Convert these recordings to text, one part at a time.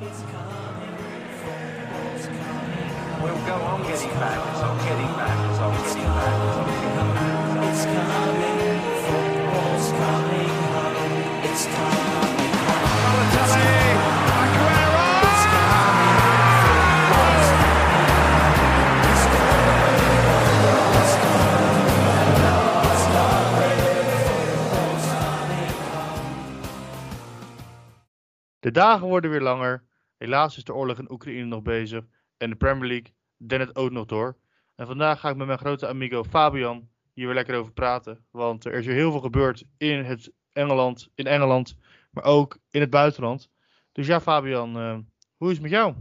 We'll go on getting back. It's on getting back. It's on getting back. It's on getting back. It's coming. Football's coming home. It's coming home. Balotelli. Aguero. It's coming. Football's coming. It's coming. It's coming. It's coming. Football's coming home. De dagen worden weer langer. Helaas is de oorlog in Oekraïne nog bezig. En de Premier League dendert ook nog door. En vandaag ga ik met mijn grote amigo Fabian hier weer lekker over praten. Want er is weer heel veel gebeurd in, het Engeland, in Engeland, maar ook in het buitenland. Dus ja, Fabian, eh, hoe is het met jou?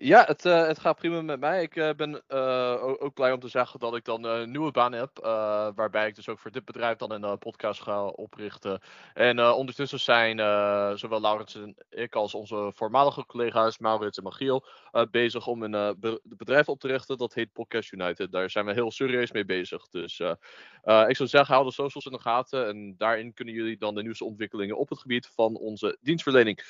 Ja, het, eh, het gaat prima met mij. Ik eh, ben eh, ook, blij om te zeggen dat ik dan een nieuwe baan heb. waarbij ik dus ook voor dit bedrijf dan een podcast ga oprichten. En ondertussen zijn zowel Laurens en ik als onze voormalige collega's Maurits en Magiel bezig om een be- bedrijf op te richten. Dat heet Podcast United. Daar zijn we heel serieus mee bezig. Dus ik zou zeggen, hou de socials in de gaten. En daarin kunnen jullie dan de nieuwste ontwikkelingen op het gebied van onze dienstverlening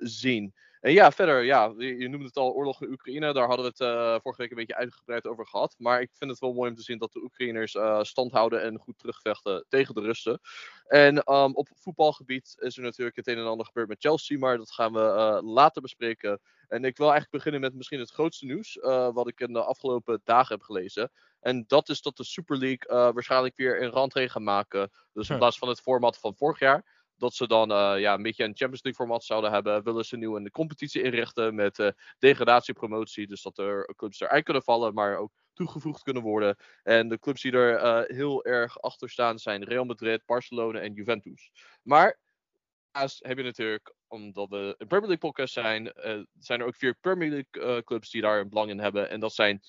zien. En ja, verder, ja, je, noemde het al, oorlog in Oekraïne. Daar hadden we het eh, vorige week een beetje uitgebreid over gehad. Maar ik vind het wel mooi om te zien dat de Oekraïners eh, stand houden en goed terugvechten tegen de Russen. En ehm, op voetbalgebied is er natuurlijk het een en ander gebeurd met Chelsea, maar dat gaan we eh, later bespreken. En ik wil eigenlijk beginnen met misschien het grootste nieuws, wat ik in de afgelopen dagen heb gelezen. En dat is dat de Super League waarschijnlijk weer een randregel gaat maken. Dus in plaats van het format van vorig jaar, dat ze dan eh, ja, een beetje een Champions League format zouden hebben, willen ze nu een competitie inrichten met eh degradatiepromotie. Dus dat er clubs eruit kunnen vallen, maar ook toegevoegd kunnen worden. En de clubs die er eh, heel erg achter staan zijn Real Madrid, Barcelona en Juventus. Maar daarnaast heb je natuurlijk, omdat we een Premier League podcast zijn, zijn er ook vier Premier League clubs die daar een belang in hebben. En dat zijn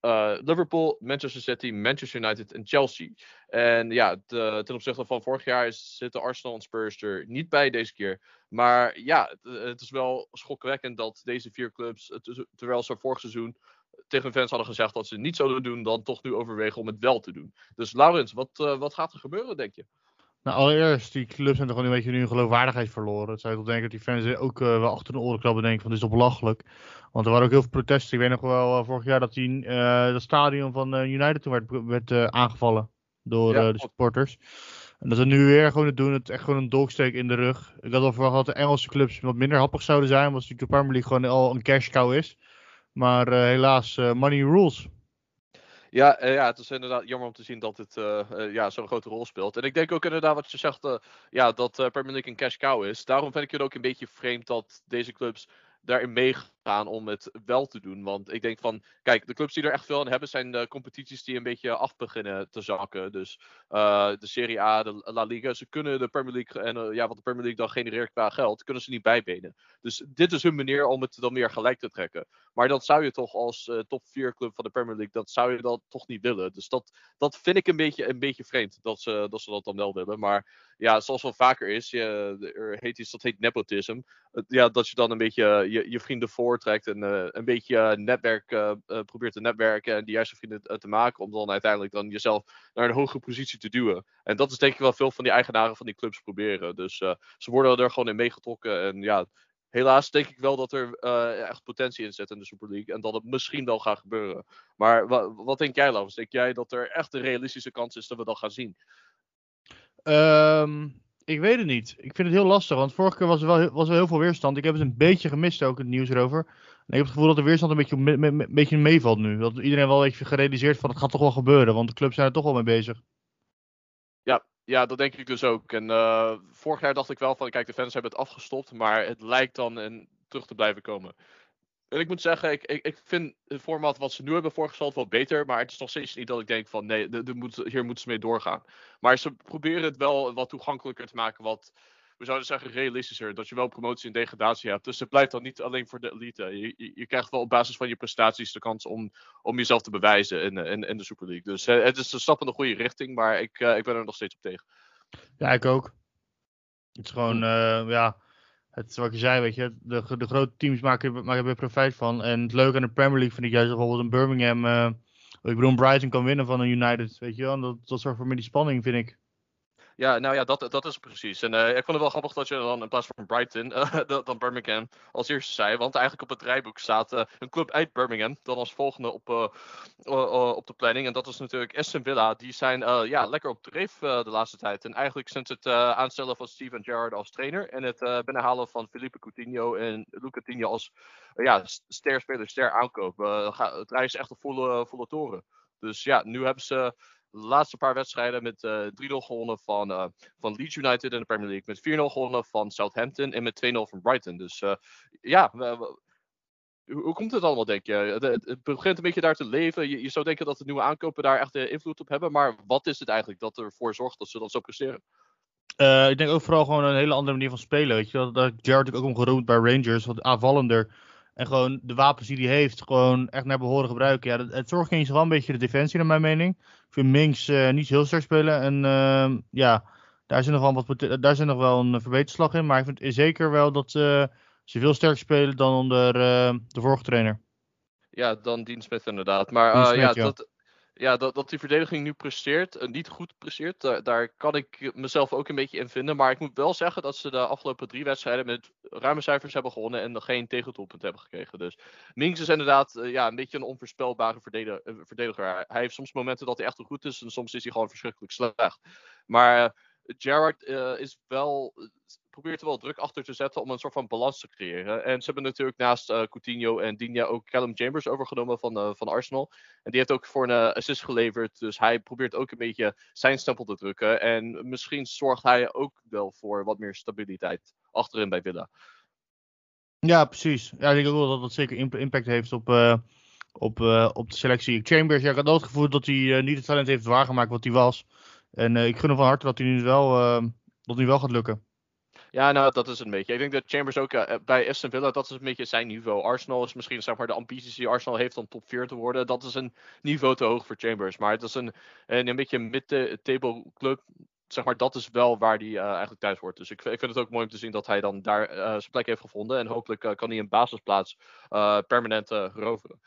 eh, Liverpool, Manchester City, Manchester United en Chelsea. En ja, de- ten opzichte van vorig jaar zitten Arsenal en Spurs er niet bij deze keer. Maar ja, het, het is wel schokkwekkend dat deze vier clubs, terwijl ze vorig seizoen tegen fans hadden gezegd dat ze niet zouden doen, dan toch nu overwegen om het wel te doen. Dus Laurens, wat, eh, wat gaat er gebeuren, denk je? Nou, allereerst, die clubs zijn toch een beetje hun geloofwaardigheid verloren. Het zou je toch denken dat die fans ook eh, wel achter de oren krabben denken van dit is toch belachelijk. Want er waren ook heel veel protesten. Ik weet nog wel eh, vorig jaar dat die, eh, dat stadion van eh, United toen werd, werd aangevallen door Ja, de supporters. En dat ze nu weer gewoon het doen, het echt gewoon een dolksteek in de rug. Ik had al verwacht dat de Engelse clubs wat minder happig zouden zijn, omdat natuurlijk de Premier League gewoon al een cash cow is. Maar helaas, money rules. Ja, ja, het is inderdaad jammer om te zien dat het ja, zo'n grote rol speelt. En ik denk ook inderdaad wat je zegt, ja, dat Premier League een cash cow is. Daarom vind ik het ook een beetje vreemd dat deze clubs daarin meegaan om het wel te doen. Want ik denk van, kijk, de clubs die er echt veel aan hebben zijn de competities die een beetje af beginnen te zakken. Dus eh, de Serie A, de La Liga, ze kunnen de Premier League en eh, ja, wat de Premier League dan genereert qua geld, kunnen ze niet bijbenen. Dus dit is hun manier om het dan meer gelijk te trekken. Maar dat zou je toch als eh, top 4 club van de Premier League, dat zou je dan toch niet willen. Dus dat, dat vind ik een beetje, een beetje vreemd, dat ze, dat dan wel willen. Maar ja, zoals wel vaker is, je, er heet iets dat heet nepotism. Het- ja, dat je dan een beetje je, je vrienden voortrekt en eh, een beetje eh, netwerk eh, probeert te netwerken en de juiste vrienden te maken om dan uiteindelijk dan jezelf naar een hogere positie te duwen. En dat is denk ik wel veel van die eigenaren van die clubs proberen. Dus ze worden er gewoon in meegetrokken en ja, helaas denk ik wel dat er echt potentie in zit in de Super League. En dat het misschien wel gaat gebeuren. Maar wa- wat denk jij, Laurens? Denk jij dat er echt een realistische kans is dat we dat gaan zien? Ehm, ik weet het niet. Ik vind het heel lastig, want vorige keer was er wel, was er heel veel weerstand. Ik heb het een beetje gemist ook, het nieuws erover. En ik heb het gevoel dat de weerstand een beetje, een beetje meevalt nu. Dat iedereen wel heeft gerealiseerd van het gaat toch wel gebeuren, want de clubs zijn er toch wel mee bezig. Ja, dat denk ik dus ook. En eh, vorig jaar dacht ik wel van, kijk, de fans hebben het afgestopt, maar het lijkt dan en terug te blijven komen. En ik moet zeggen, ik, ik, ik vind het format wat ze nu hebben voorgesteld wel beter, maar het is nog steeds niet dat ik denk van, nee, de, de moet, hier moeten ze mee doorgaan. Maar ze proberen het wel wat toegankelijker te maken, wat, we zouden zeggen, realistischer. Dat je wel promotie en degradatie hebt. Dus het blijft dan niet alleen voor de elite. Je, je, je krijgt wel op basis van je prestaties de kans om, om jezelf te bewijzen in, in, in de Super League. Dus eh, het is een stap in de goede richting, maar ik, eh, ik ben er nog steeds op tegen. Ja, ik ook. Het is gewoon, eh, ja, het is wat je zei, weet je, de, de grote teams maken, er profijt van. En het leuke aan de Premier League vind ik juist bijvoorbeeld een Birmingham, eh, ik bedoel, Brighton kan winnen van een United, weet je wel. En dat, dat zorgt voor meer die spanning, vind ik. Ja, nou ja, dat, dat is precies. En uh, ik vond het wel grappig dat je dan in plaats van Brighton uh, dan Birmingham als eerste zei. Want eigenlijk op het rijboek staat uh, een club uit Birmingham dan als volgende op, op de planning. En dat is natuurlijk Aston Villa. Die zijn ja, lekker op dreef de laatste tijd. En eigenlijk sinds het aanstellen van Steven Gerrard als trainer en het binnenhalen van Felipe Coutinho en Luca Coutinho als ja, ster-speler, ster-aankoop. het rijdt echt op volle, volle toren. Dus ja, nu hebben ze laatste paar wedstrijden met uh, eh, 3-0 gewonnen van, uh, van Leeds United in de Premier League. Met 4-0 gewonnen van Southampton en met 2-0 van Brighton. Dus uh, ja, hoe, komt het allemaal, denk je? Het, begint een beetje daar te leven. Je, zou denken dat de nieuwe aankopen daar echt invloed op hebben. Maar wat is het eigenlijk dat ervoor zorgt dat ze dat zo presteren? ik denk ook vooral gewoon een hele andere manier van spelen. Weet je, dat Jared ook omgeroemd bij Rangers, wat aanvallender. En gewoon de wapens die hij heeft, gewoon echt naar behoren gebruiken. Ja, het zorgt eens wel een beetje de defensie, naar mijn mening. Ik vind Minks uh, niet heel sterk spelen. En uh, ja, daar zit nog wel, wat, daar zit nog wel een verbeterslag in. Maar ik vind zeker wel dat uh, ze veel sterker spelen dan onder de vorige trainer. Ja, dan Dean Smith inderdaad. Maar Smith, ja, ja, dat, ja, dat, dat die verdediging nu presteert, uh, niet goed presteert, daar, kan ik mezelf ook een beetje in vinden. Maar ik moet wel zeggen dat ze de afgelopen drie wedstrijden met ruime cijfers hebben gewonnen en nog geen tegendoelpunt hebben gekregen. Dus Minks is inderdaad uh, ja, een beetje een onvoorspelbare verdediger, uh, verdediger. Hij heeft soms momenten dat hij echt goed is en soms is hij gewoon verschrikkelijk slecht. Maar Gerrard is wel probeert er wel druk achter te zetten om een soort van balans te creëren. En ze hebben natuurlijk naast uh, Coutinho en Digne ook Callum Chambers overgenomen van, van Arsenal. En die heeft ook voor een assist geleverd. Dus hij probeert ook een beetje zijn stempel te drukken. En misschien zorgt hij ook wel voor wat meer stabiliteit achterin bij Villa. Ja, precies. Ja, ik denk ook wel dat dat zeker impact heeft op, op, op de selectie. Chambers, ja, ik had het gevoel dat hij niet het talent heeft waargemaakt wat hij was. En ik gun hem van harte dat hij nu wel, dat nu wel gaat lukken. Ja, nou, dat is een beetje. Ik denk dat Chambers ook uh, bij Aston Villa, dat is een beetje zijn niveau. Arsenal is misschien zeg maar de ambities die Arsenal heeft om top 4 te worden. Dat is een niveau te hoog voor Chambers. Maar het is een, een, een beetje mid-table club. Zeg maar, dat is wel waar hij uh, eigenlijk thuis wordt. Dus ik, ik, vind het ook mooi om te zien dat hij dan daar uh, zijn plek heeft gevonden. En hopelijk kan hij een basisplaats permanent veroveren.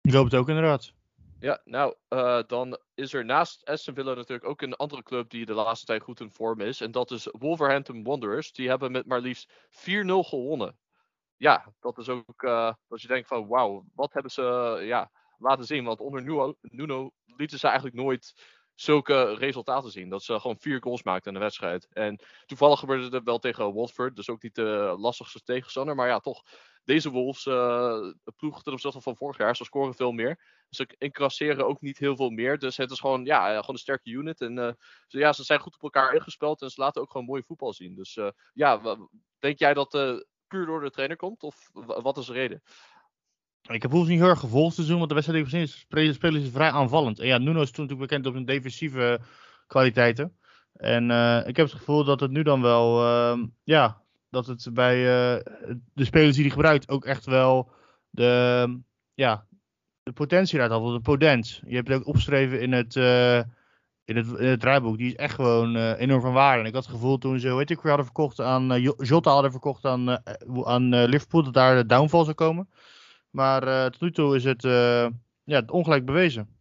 Ik hoop het ook inderdaad. Ja, nou, uh, dan is er naast Aston Villa natuurlijk ook een andere club die de laatste tijd goed in vorm is. En dat is Wolverhampton Wanderers. Die hebben met maar liefst 4-0 gewonnen. Ja, dat is ook uh, dat je denkt van wauw, wat hebben ze uh, ja, laten zien. Want onder Nuno, Nuno lieten ze eigenlijk nooit zulke resultaten zien. Dat ze gewoon vier goals maakten in de wedstrijd. En toevallig gebeurde het wel tegen Watford. Dus ook niet de lastigste tegenstander. Maar ja, toch. Deze Wolves uh, ploeg ten opzichte van vorig jaar. Ze scoren veel meer. Ze incrasseren ook niet heel veel meer. Dus het is gewoon, ja, gewoon een sterke unit. En uh, ze, ja, ze zijn goed op elkaar ingespeld. En ze laten ook gewoon mooi voetbal zien. Dus ja, denk jij dat puur door de trainer komt? Of wat is de reden? Ik heb Wolves niet heel erg gevolgd te want de wedstrijd die we gezien spelen is vrij aanvallend. En ja, Nuno is toen natuurlijk bekend op zijn defensieve kwaliteiten. En ik heb het gevoel dat het nu dan wel, uh, ja, dat het bij uh, de spelers die hij gebruikt ook echt wel de, ja, de potentie eruit had, de potens. Je hebt het ook opgeschreven in het, in het, in het draaiboek. Die is echt gewoon enorm van waarde. En ik had het gevoel toen ze, weet ik, hadden verkocht aan, Jota hadden verkocht aan, aan Liverpool, dat daar de downfall zou komen. Maar uh, tot nu toe is het uh, ja, ongelijk bewezen.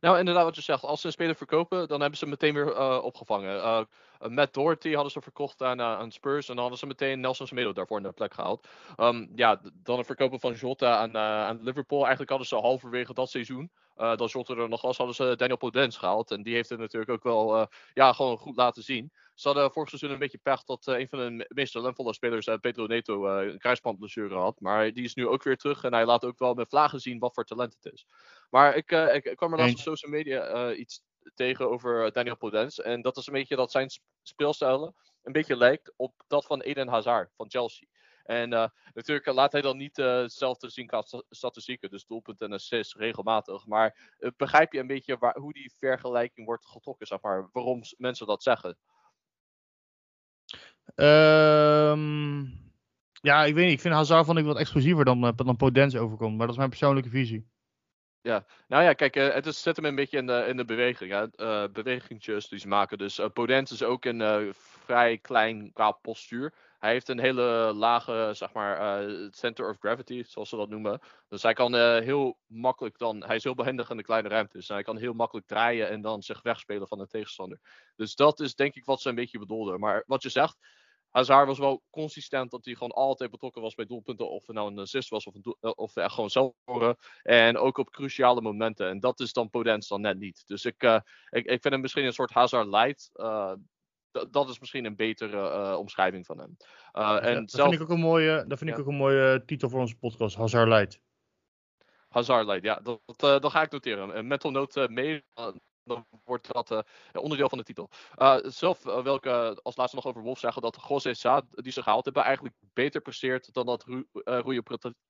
Nou, inderdaad, wat je zegt. Als ze een speler verkopen, dan hebben ze meteen weer uh, opgevangen. Matt Doherty hadden ze verkocht aan, aan Spurs. En dan hadden ze meteen Nelson Semedo daarvoor naar de plek gehaald. Um, ja, dan het verkopen van Jota aan, aan Liverpool. Eigenlijk hadden ze halverwege dat seizoen. dat Jota er nog was, hadden ze Daniel Podence gehaald. En die heeft het natuurlijk ook wel ja, gewoon goed laten zien. Ze hadden vorig seizoen een beetje pech dat uh, een van de meest talentvolle spelers, uh, Pedro Neto, uh, een kruisbandblessure had. Maar die is nu ook weer terug en hij laat ook wel met vlagen zien wat voor talent het is. Maar ik, ik, ik kwam er laatst op social media iets tegen over Daniel Podence. En dat is een beetje dat zijn speelstijl een beetje lijkt op dat van Eden Hazard van Chelsea. En uh, natuurlijk laat hij dan niet uh, hetzelfde zien qua statistieken, dus doelpunt en assist regelmatig. Maar begrijp je een beetje waar, hoe die vergelijking wordt getrokken, zeg maar, waarom mensen dat zeggen? Um, ja, ik weet niet. Ik vind Hazard vond ik wat explosiever dan, dan Podence overkomt. Maar dat is mijn persoonlijke visie. Ja, nou ja, kijk, uh, het is, zet hem een beetje in de, in de beweging. Uh, bewegingjes die ze maken. Dus uh, is ook een vrij klein qua postuur. Hij heeft een hele lage, zeg maar, eh, center of gravity, zoals ze dat noemen. Dus hij kan eh, heel makkelijk dan, hij is heel behendig in de kleine ruimtes. En hij kan heel makkelijk draaien en dan zich wegspelen van de tegenstander. Dus dat is denk ik wat ze een beetje bedoelden. Maar wat je zegt, Hazard was wel consistent dat hij gewoon altijd betrokken was bij doelpunten. Of het nou een assist was of, een eh, of echt gewoon zelf scoren. En ook op cruciale momenten. En dat is dan Podence dan net niet. Dus ik, uh, ik, ik vind hem misschien een soort Hazard light. Uh, dat is misschien een betere uh, omschrijving van hem. En dat zelf... vind ik ook een mooie, dat vind Ja. ik ook een mooie titel voor onze podcast, Hazard Light. Hazard light, ja, dat, dat, dat ga ik noteren. Een mental note mee, dan wordt dat uh, onderdeel van de titel. Uh, zelf uh, wil ik als laatste nog over Wolf zeggen dat José Sa, die ze gehaald hebben, eigenlijk beter presteert dan dat Rui, Rui,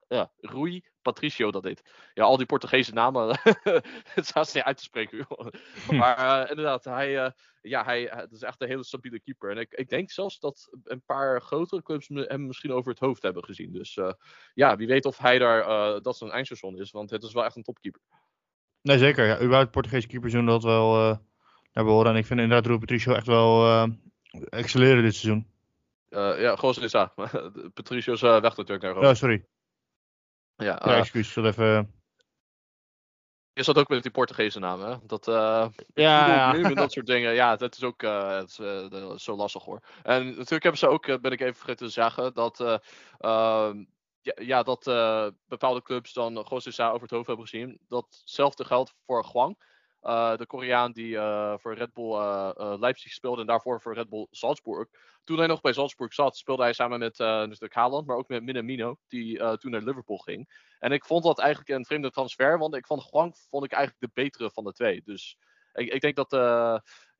ja, Rui Patricio dat deed. Ja, al die Portugese namen, het staat niet uit te spreken. maar inderdaad, hij, ja, hij, het is echt een hele stabiele keeper. En ik, ik denk zelfs dat een paar grotere clubs hem misschien over het hoofd hebben gezien. Dus ja, wie weet of hij daar, dat zijn eindstation is, want het is wel echt een topkeeper. Nee, zeker. Ja, überhaupt Portugese keepers doen dat wel uh, naar behoren. En ik vind inderdaad Rui Patricio echt wel uh, excelleren dit seizoen. Uh, ja, Goos is daar. Patricio is weg natuurlijk naar Rome. Oh, sorry. Ja, ja excuus. Ik even... Je zat ook met die Portugese namen, hè? Dat, uh, ja, ja. dat soort dingen. Ja, dat is ook uh, is, uh, zo lastig hoor. En natuurlijk hebben ze ook, ben ik even vergeten te zeggen, dat ehm, ja, ja, dat uh, bepaalde clubs dan Gosusa over het hoofd hebben gezien. Datzelfde geldt voor Gwang. Uh, de Koreaan die uh, voor Red Bull Leipzig speelde en daarvoor voor Red Bull Salzburg. Toen hij nog bij Salzburg zat, speelde hij samen met natuurlijk Haaland, maar ook met Minamino, die toen naar Liverpool ging. En ik vond dat eigenlijk een vreemde transfer, want ik vond Gwang vond ik eigenlijk de betere van de twee. Dus ik, ik denk dat,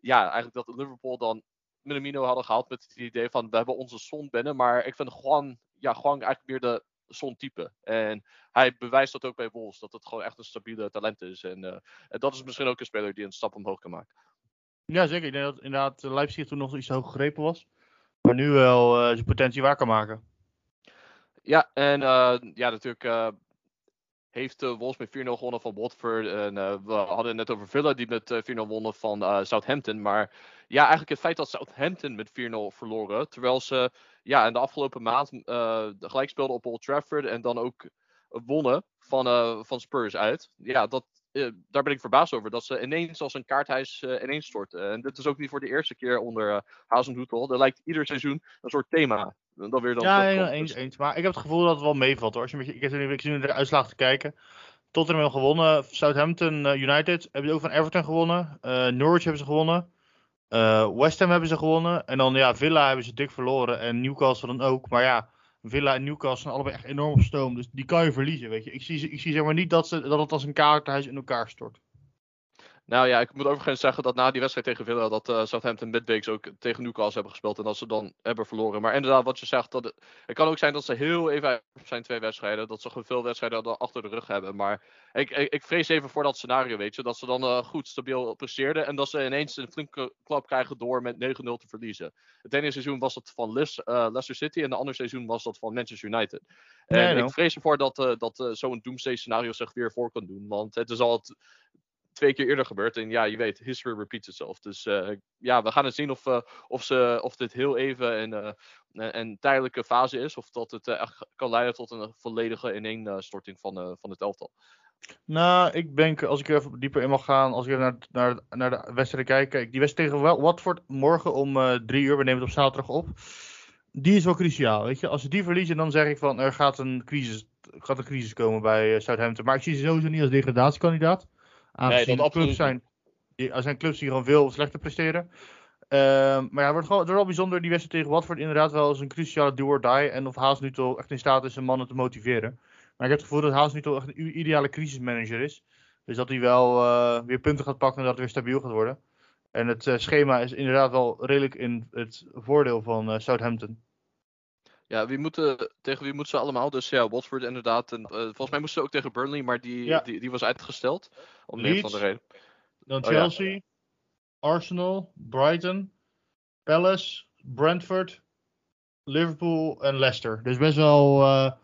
ja, eigenlijk dat Liverpool dan Minamino hadden gehaald met het idee van we hebben onze zon binnen, maar ik vind Gwang, ja, Gwang eigenlijk meer de zo'n type. En hij bewijst dat ook bij Wolves, dat het gewoon echt een stabiele talent is. En, uh, en dat is misschien ook een speler die een stap omhoog kan maken. Ja, zeker. Ik denk dat inderdaad Leipzig toen nog iets hoog gegrepen was. Maar nu wel uh, zijn potentie waar kan maken. Ja, en uh, ja, natuurlijk heeft uh, Wolves met 4-0 gewonnen van Watford. En we hadden het net over Villa die met 4-0 wonnen van Southampton. Maar ja, eigenlijk het feit dat Southampton met 4-0 verloren. Terwijl ze ja, in de afgelopen maand gelijk speelden op Old Trafford en dan ook wonnen van, van Spurs uit. Ja, dat, daar ben ik verbaasd over. Dat ze ineens als een kaarthuis ineens storten. En dit is ook niet voor de eerste keer onder uh, Hazenhoetel. Er lijkt ieder seizoen een soort thema. Weer dan ja, ja eens, eens. Maar ik heb het gevoel dat het wel meevalt hoor. Als je, ik, heb, ik nu de uitslagen te kijken. Tottenham gewonnen. Southampton United hebben ook van Everton gewonnen. Norwich hebben ze gewonnen. Uh, West Ham hebben ze gewonnen. En dan ja, Villa hebben ze dik verloren. En Newcastle dan ook. Maar ja, Villa en Newcastle zijn allebei echt enorm op stoom. Dus die kan je verliezen, weet je. Ik zie, ik zie zeg maar niet dat, ze, dat het als een kaartenhuis in elkaar stort. Nou ja, ik moet overigens zeggen dat na die wedstrijd tegen Villa, dat uh, Southampton midweeks ook tegen Newcastle hebben gespeeld en dat ze dan hebben verloren. Maar inderdaad, wat je zegt, dat het, het kan ook zijn dat ze heel even zijn twee wedstrijden, dat ze gewoon veel wedstrijden achter de rug hebben. Maar ik, ik, ik vrees even voor dat scenario, weet je, dat ze dan uh, goed stabiel presteerden en dat ze ineens een flinke klap krijgen door met 9-0 te verliezen. Het ene seizoen was dat van Les, uh, Leicester City en het andere seizoen was dat van Manchester United. En Nee, ik vrees ervoor dat, dat zo'n doomsday scenario zich weer voor kan doen, want het is al het twee keer eerder gebeurd. En ja, je weet, history repeats itself. Dus uh, ja, we gaan het zien of, uh, of, ze, of dit heel even een, uh, een tijdelijke fase is. Of dat het echt kan leiden tot een volledige ineenstorting van, van het elftal. Nou, ik denk, als ik even dieper in mag gaan, als ik even naar, naar, naar de wedstrijd kijk. Kijk, die wedstrijd tegen Watford morgen om drie uur, we nemen het op zaterdag op. Die is wel cruciaal, weet je. Als ze die verliezen, dan zeg ik van, er gaat een crisis, gaat een crisis komen bij Southampton. Maar ik zie ze sowieso niet als degradatiekandidaat. Aangezien dat clubs zijn, die, er zijn clubs die gewoon veel slechter presteren. Uh, maar ja, het wordt, gewoon, het wordt wel bijzonder, die wedstrijd tegen Watford inderdaad wel als een cruciale do or die. En of Haas nu toch echt in staat is om mannen te motiveren. Maar ik heb het gevoel dat Haas nu toch echt een ideale crisismanager is. Dus dat hij wel uh, weer punten gaat pakken en dat het weer stabiel gaat worden. En het uh, schema is inderdaad wel redelijk in het voordeel van uh, Southampton. Ja, wie moeten, tegen wie moeten ze allemaal? Dus ja, Watford inderdaad. En, volgens mij moesten ze ook tegen Burnley, maar die, ja. die, die was uitgesteld. Om een van de reden. Dan Chelsea, oh, ja. Arsenal, Brighton, Palace, Brentford, Liverpool en Leicester. Dus best wel een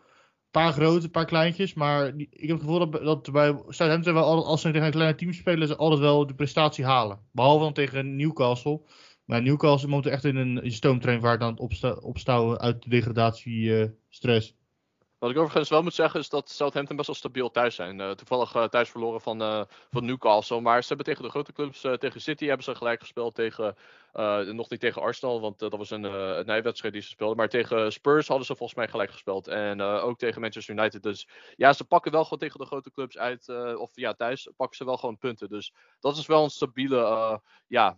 paar grote, een paar kleintjes. Maar ik heb het gevoel dat, dat bij Southampton wel altijd, als ze tegen een kleine team spelen, ze altijd wel de prestatie halen. Behalve dan tegen Newcastle. Maar Newcastle moet echt in een, in stoomtreinvaart aan het opsta opstouwen uit de degradatiestress. Wat ik overigens wel moet zeggen is dat Southampton best wel stabiel thuis zijn. Uh, toevallig uh, thuis verloren van, uh, van Newcastle. Maar ze hebben tegen de grote clubs, tegen City hebben ze gelijk gespeeld. Tegen, nog niet tegen Arsenal, want dat was een, een nijwedstrijd die ze speelden. Maar tegen Spurs hadden ze volgens mij gelijk gespeeld. En ook tegen Manchester United. Dus ja, ze pakken wel gewoon tegen de grote clubs uit. of ja, thuis pakken ze wel gewoon punten. Dus dat is wel een stabiele ja,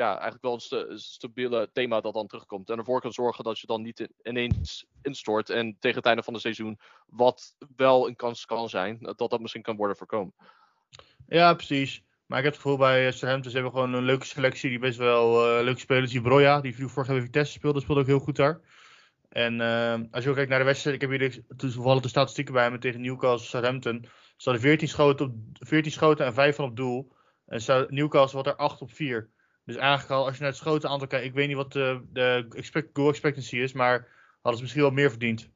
ja, eigenlijk wel een stabiele thema dat dan terugkomt. En ervoor kan zorgen dat je dan niet ineens instort. En tegen het einde van het seizoen, wat wel een kans kan zijn, dat dat misschien kan worden voorkomen. Ja, precies. Maar ik heb het gevoel bij eh, Southampton, ze hebben gewoon een leuke selectie die best wel uh, leuke spelers. Die Broja, die vorig jaar Vitesse speelde, speelde ook heel goed daar. En uh, als je ook kijkt naar de wedstrijd, ik heb hier toevallig de statistieken bij me tegen Newcastle Southampton. Ze hadden 14 schoten, op, 14 schoten en 5 van op doel. En Newcastle had er 8 op 4. Dus eigenlijk al, als je naar het schoten aantal kijkt, ik weet niet wat de, de expect, goal expectancy is, maar hadden ze misschien wel meer verdiend.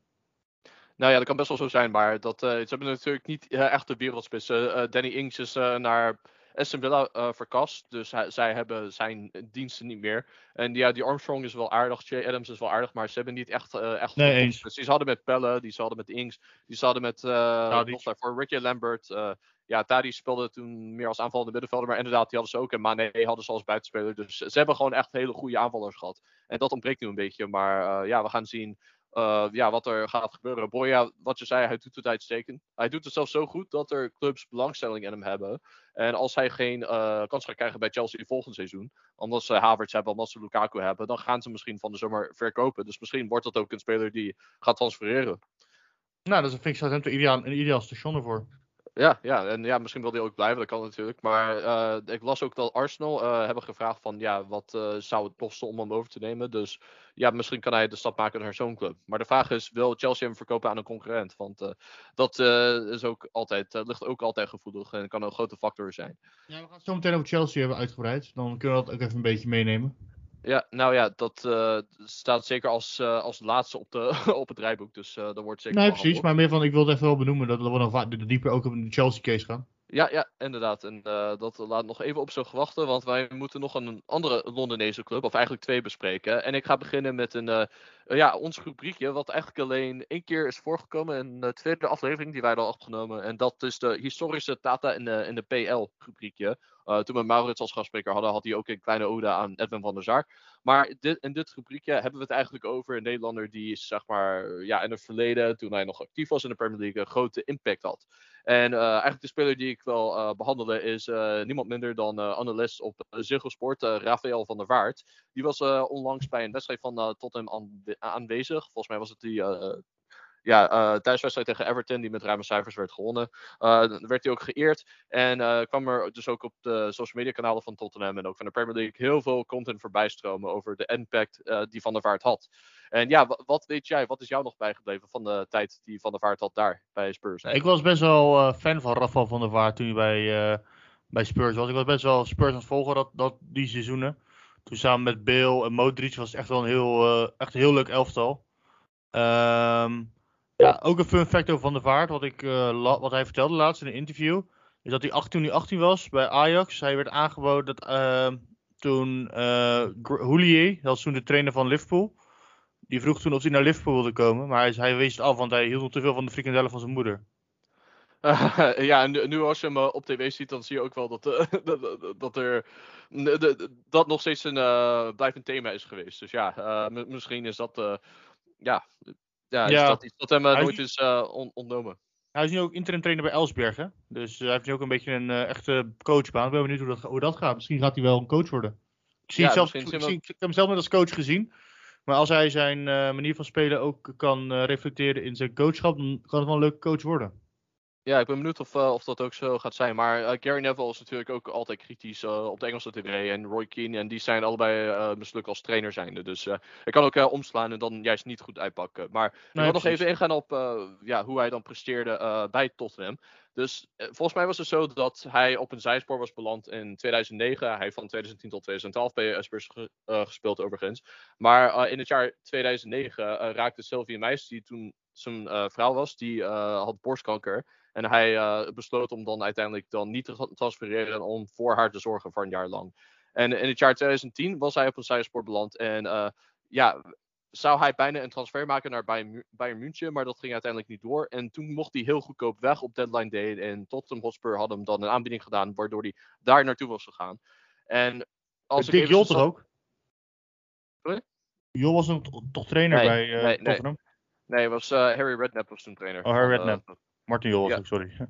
Nou ja, dat kan best wel zo zijn, maar dat, uh, ze hebben natuurlijk niet uh, echt de wereldspitsen. Uh, Danny Ings is naar Aston Villa verkast, dus hij, zij hebben zijn diensten niet meer. En ja, die Armstrong is wel aardig, Jay Adams is wel aardig, maar ze hebben niet echt, echt nee, eens. Die ze hadden met Pelle, die ze hadden met Ings, die ze hadden met nog daarvoor Ricky Lambert, ja, Tadi speelde toen meer als aanvallende middenvelder. Maar inderdaad, die hadden ze ook. En Mane hadden ze als buitenspeler. Dus ze hebben gewoon echt hele goede aanvallers gehad. En dat ontbreekt nu een beetje. Maar uh, ja, we gaan zien uh, ja, wat er gaat gebeuren. Boya, wat je zei, hij doet het uitstekend. Hij doet het zelfs zo goed dat er clubs belangstelling in hem hebben. En als hij geen uh, kans gaat krijgen bij Chelsea volgend seizoen, omdat ze Havertz hebben, omdat ze Lukaku hebben, dan gaan ze misschien van de zomer verkopen. Dus misschien wordt dat ook een speler die gaat transfereren. Nou, dat vind ik Southampton ideaal, een ideaal station ervoor. Ja, ja, en ja, misschien wil hij ook blijven, dat kan natuurlijk. Maar uh, ik las ook dat Arsenal uh, hebben gevraagd van, ja, wat uh, zou het kosten om hem over te nemen? Dus ja, misschien kan hij de stap maken naar zo'n club. Maar de vraag is, wil Chelsea hem verkopen aan een concurrent? Want dat is ook altijd, ligt ook altijd gevoelig en kan een grote factor zijn. Ja, we gaan het zo meteen over Chelsea hebben uitgebreid. Dan kunnen we dat ook even een beetje meenemen. Ja, nou ja, dat uh, staat zeker als, uh, als laatste op, de, op het rijboek. Dus uh, dat wordt zeker. Nee, precies. Maar meer van, ik wilde even wel benoemen dat we nog dieper ook op de Chelsea-case gaan. Ja, ja, inderdaad. En dat laat nog even op zich wachten, want wij moeten nog een andere Londenese club, of eigenlijk twee, bespreken. En ik ga beginnen met een, ja, ons rubriekje, wat eigenlijk alleen één keer is voorgekomen in de tweede aflevering die wij al opgenomen. En dat is de historische Tata in de, in de PL-rubriekje. Uh, toen we Maurits als gastspreker hadden, had hij ook een kleine ode aan Edwin van der Sar. Maar dit, in dit rubriekje hebben we het eigenlijk over een Nederlander die, zeg maar, ja, in het verleden, toen hij nog actief was in de Premier League, een grote impact had. En uh, eigenlijk de speler die ik wil uh, behandelen is niemand minder dan analist op Ziggo Sport, Rafael van der Vaart. Die was onlangs bij een wedstrijd van Tottenham aanwezig. Volgens mij was het die ja, uh, thuiswedstrijd tegen Everton, die met ruime cijfers werd gewonnen. Uh, werd hij ook geëerd. En kwam er dus ook op de social media kanalen van Tottenham en ook van de Premier League heel veel content voorbij stromen over de impact die Van der Vaart had. En ja, wat weet jij, wat is jou nog bijgebleven van de tijd die Van der Vaart had daar bij Spurs? Ik was best wel fan van Rafael van der Vaart toen hij bij, bij Spurs was. Ik was best wel Spurs aan het volgen dat, dat, die seizoenen. Toen samen met Bale en Modric was het echt wel een heel, echt een heel leuk elftal. Ehm ja, ook een fun fact over Van der Vaart, wat, ik, uh, wat hij vertelde laatst in een interview. Is dat hij 18, toen hij 18 was bij Ajax, hij werd aangeboden dat uh, toen uh, Houllier, dat was toen de trainer van Liverpool, die vroeg toen of hij naar Liverpool wilde komen. Maar hij, hij wees het af, want hij hield nog te veel van de frikandellen van zijn moeder. ja, en nu, als je hem op tv ziet, dan zie je ook wel dat, dat, dat er dat nog steeds een blijvend thema is geweest. Dus ja, misschien is dat ja, ja, ja. dat iets dat hem nooit is on ontnomen. Hij is nu ook interim trainer bij Elsbergen. Dus hij heeft nu ook een beetje een echte coachbaan. Ik ben benieuwd hoe dat, hoe dat gaat. Misschien gaat hij wel een coach worden. Ik, zie ja, zelf, ik, zie, ik heb hem zelf net als coach gezien. Maar als hij zijn manier van spelen ook kan reflecteren in zijn coachschap, dan kan het wel een leuke coach worden. Ja, ik ben benieuwd of, uh, of dat ook zo gaat zijn. Maar uh, Gary Neville is natuurlijk ook altijd kritisch uh, op de Engelse tv. En Roy Keane. En die zijn allebei mislukt als trainer zijnde. Dus ik kan ook omslaan en dan juist niet goed uitpakken. Maar ik wil nog even ingaan op ja, hoe hij dan presteerde bij Tottenham. Dus volgens mij was het zo dat hij op een zijspoor was beland in 2009. Hij heeft van 2010 tot 2012 bij Spurs gespeeld overigens. Maar in het jaar 2009 raakte Sylvia Meijs, die toen zijn vrouw was, die had borstkanker. En hij uh, besloot om dan uiteindelijk dan niet te transfereren en om voor haar te zorgen voor een jaar lang. En in het jaar 2010 was hij op een zijspoor beland. En eh, ja, zou hij bijna een transfer maken naar Bayern, München, maar dat ging uiteindelijk niet door. En toen mocht hij heel goedkoop weg op deadline day. En Tottenham Hotspur had hem dan een aanbieding gedaan, waardoor hij daar naartoe was gegaan. En als ik Dick Jol toch ook? Sorry? Jol was toch trainer Nee, bij eh nee, nee. Tottenham? Nee, het was eh, Harry Redknapp was toen trainer. Oh, Harry eh, Redknapp. Martin Jol Ja. sorry.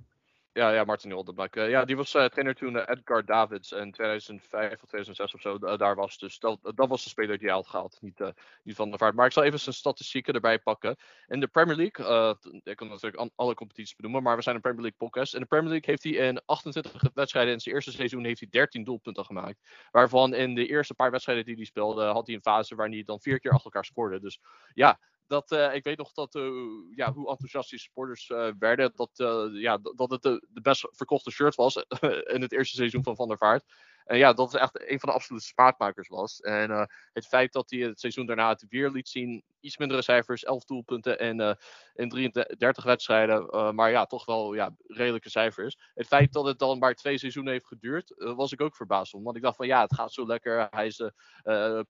Ja, ja, Martin Oldenbach. Eh, ja, die was eh, trainer toen eh, Edgar Davids in 2005 of 2006 of zo daar was. Dus dat, dat was de speler die hij had gehaald, niet, niet Van der Vaart. Maar ik zal even zijn statistieken erbij pakken. In de Premier League, ik kan natuurlijk alle competities benoemen, maar we zijn een Premier League podcast. In de Premier League heeft hij in 28 wedstrijden in zijn eerste seizoen heeft hij 13 doelpunten gemaakt. Waarvan in de eerste paar wedstrijden die hij speelde, had hij een fase waarin hij dan vier keer achter elkaar scoorde. Dus ja, dat, eh, ik weet nog dat, eh, ja, hoe enthousiast die supporters eh, werden. Dat, ja, dat het de, best verkochte shirt was in het eerste seizoen van Van der Vaart. En ja, dat het echt een van de absolute smaakmakers was. En het feit dat hij het seizoen daarna het weer liet zien. Iets mindere cijfers, 11 doelpunten en in 33 wedstrijden. maar ja, toch wel ja, redelijke cijfers. Het feit dat het dan maar twee seizoenen heeft geduurd, was ik ook verbaasd om. Want ik dacht van ja, het gaat zo lekker. Hij is de eh,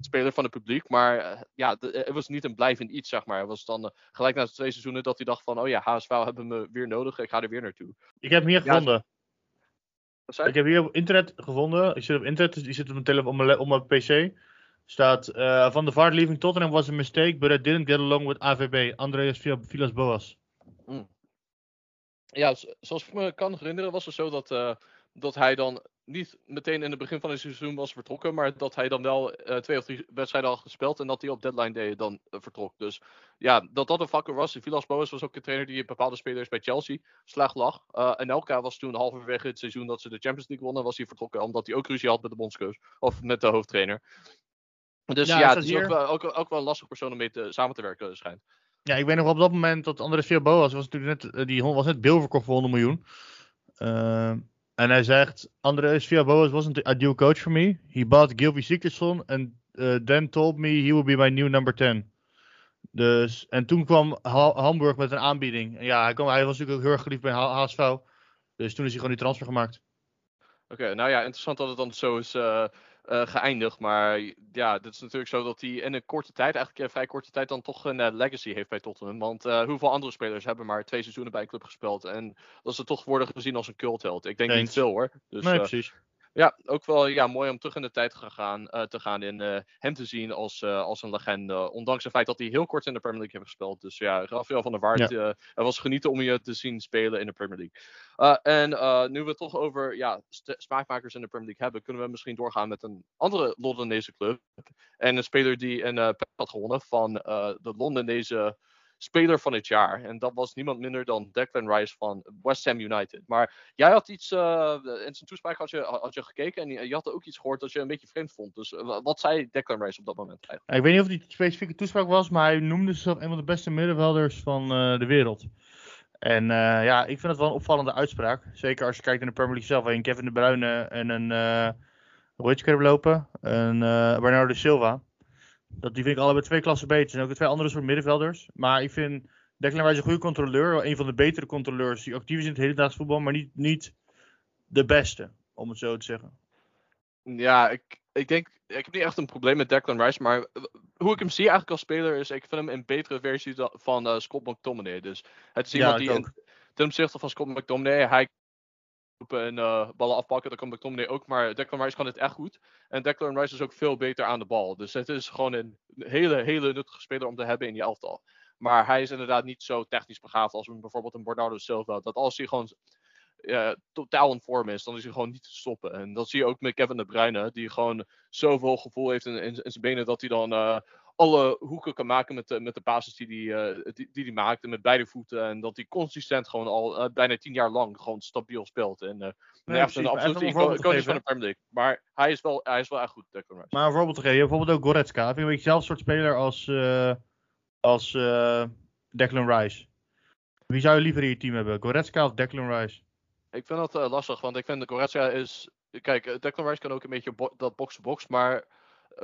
ja, lievelingsspeler van het publiek. Maar eh, ja, de- het was niet een blijvend iets, zeg maar. Het was dan eh, gelijk na de twee seizoenen dat hij dacht van... Oh ja, HSV hebben me weer nodig, ik ga er weer naartoe. Ik heb hem hier Ja, gevonden. Wat zei Ik heb hier op internet gevonden. Ik zit op internet, dus die zit op mijn telefoon, op mijn, op mijn PC. Staat eh, van de Vaart leaving Tottenham was a mistake, but I didn't get along with AVB. Andreas Villas Boas. Ja, z- zoals ik me kan herinneren was het zo dat, eh, dat hij dan niet meteen in het begin van het seizoen was vertrokken, maar dat hij dan wel eh, twee of drie wedstrijden had gespeeld en dat hij op deadline day dan eh, vertrok. Dus ja, dat dat een factor was. Villas Boas was ook een trainer die bepaalde spelers bij Chelsea slag lag. Eh en Elka was toen halverwege het seizoen dat ze de Champions League wonnen, was hij vertrokken omdat hij ook ruzie had met de bondscoach of met de hoofdtrainer. Dus Ja, ja, het is ook wel, ook, ook wel een lastig persoon om mee te, samen te werken, schijnt. Ja, ik weet nog op dat moment dat Villas Boas was natuurlijk net, die hond was net Bill verkocht voor 100 miljoen. Eh, en hij zegt, Andreas Villas Boas wasn't a ideal coach for me. He bought Gilby Sigurdsson and uh, then told me he will be my new number 10. Dus, en toen kwam Ha- Hamburg met een aanbieding. En ja, hij, kwam, hij was natuurlijk ook heel erg geliefd bij HSV. Dus toen is hij gewoon die transfer gemaakt. Oké, nou ja, interessant dat het dan zo is eh, eh, geëindigd. Maar ja, het is natuurlijk zo dat hij in een korte tijd, eigenlijk een vrij korte tijd, dan toch een eh, legacy heeft bij Tottenham. Want eh, hoeveel andere spelers hebben maar twee seizoenen bij een club gespeeld? En dat ze toch worden gezien als een cultheld. Ik denk niet veel hoor. Dus, nee, eh, precies. Ja, ook wel ja, mooi om terug in de tijd te gaan, eh, te gaan en eh, hem te zien als, eh, als een legende. Ondanks het feit dat hij heel kort in de Premier League heeft gespeeld. Dus ja, Rafael van der Waart, eh, er was genieten om je te zien spelen in de Premier League. En nu we het toch over ja, smaakmakers in de Premier League hebben, kunnen we misschien doorgaan met een andere Londenese club. En een speler die een pet had gewonnen van de Londenese speler van het jaar. En dat was niemand minder dan Declan Rice van West Ham United. Maar jij had iets, eh, in zijn toespraak had je, je gekeken en je, had ook iets gehoord dat je een beetje vreemd vond. Dus eh, wa- wat zei Declan Rice op dat moment eigenlijk? Ik weet niet of die specifieke toespraak was, maar hij noemde zichzelf een van de beste middenvelders van eh, de wereld. En ja, ik vind het wel een opvallende uitspraak. Zeker als je kijkt naar de Premier League zelf. Een Kevin De Bruyne en een, je kunnen lopen? Een eh Bernardo Silva. Dat, die vind ik allebei twee klassen beter. Er zijn ook twee andere soort middenvelders. Maar ik vind Declan Rice een goede controleur. Een van de betere controleurs die actief is in het hedendaags voetbal. Maar niet, niet de beste, om het zo te zeggen. Ja, ik, ik denk, ik heb niet echt een probleem met Declan Rice, maar hoe ik hem zie eigenlijk als speler is, ik vind hem een betere versie van eh, Scott McTominay. Dus het is Ja, iemand ik die ook. in, ten opzichte van Scott McTominay, hij en eh, ballen afpakken, dat kan McTominay ook, maar Declan Rice kan het echt goed. En Declan Rice is ook veel beter aan de bal. Dus het is gewoon een hele, hele nuttige speler om te hebben in je elftal. Maar hij is inderdaad niet zo technisch begaafd als bijvoorbeeld een Bernardo Silva. Dat als hij gewoon totaal in vorm is, dan is hij gewoon niet te stoppen. En dat zie je ook met Kevin De Bruyne, die gewoon zoveel gevoel heeft in, in, in zijn benen dat hij dan eh, alle hoeken kan maken met de, met de basis die hij eh, die, die maakt. En met beide voeten. En dat hij consistent gewoon al eh, bijna tien jaar lang gewoon stabiel speelt. En eh nee, echt precies, een maar absolute even een ico- voorbeeld te iconisch van de Premier League. Maar hij is wel, hij is wel echt goed. Maar een voorbeeld te geven, je bijvoorbeeld ook Goretzka. Vind ik een beetje hetzelfde soort speler als, als Declan Rice. Wie zou je liever in je team hebben, Goretzka of Declan Rice? Ik vind dat lastig, want ik vind de Goretzka is... Kijk, Declan Rice kan ook een beetje bo- dat box-to-box, maar eh,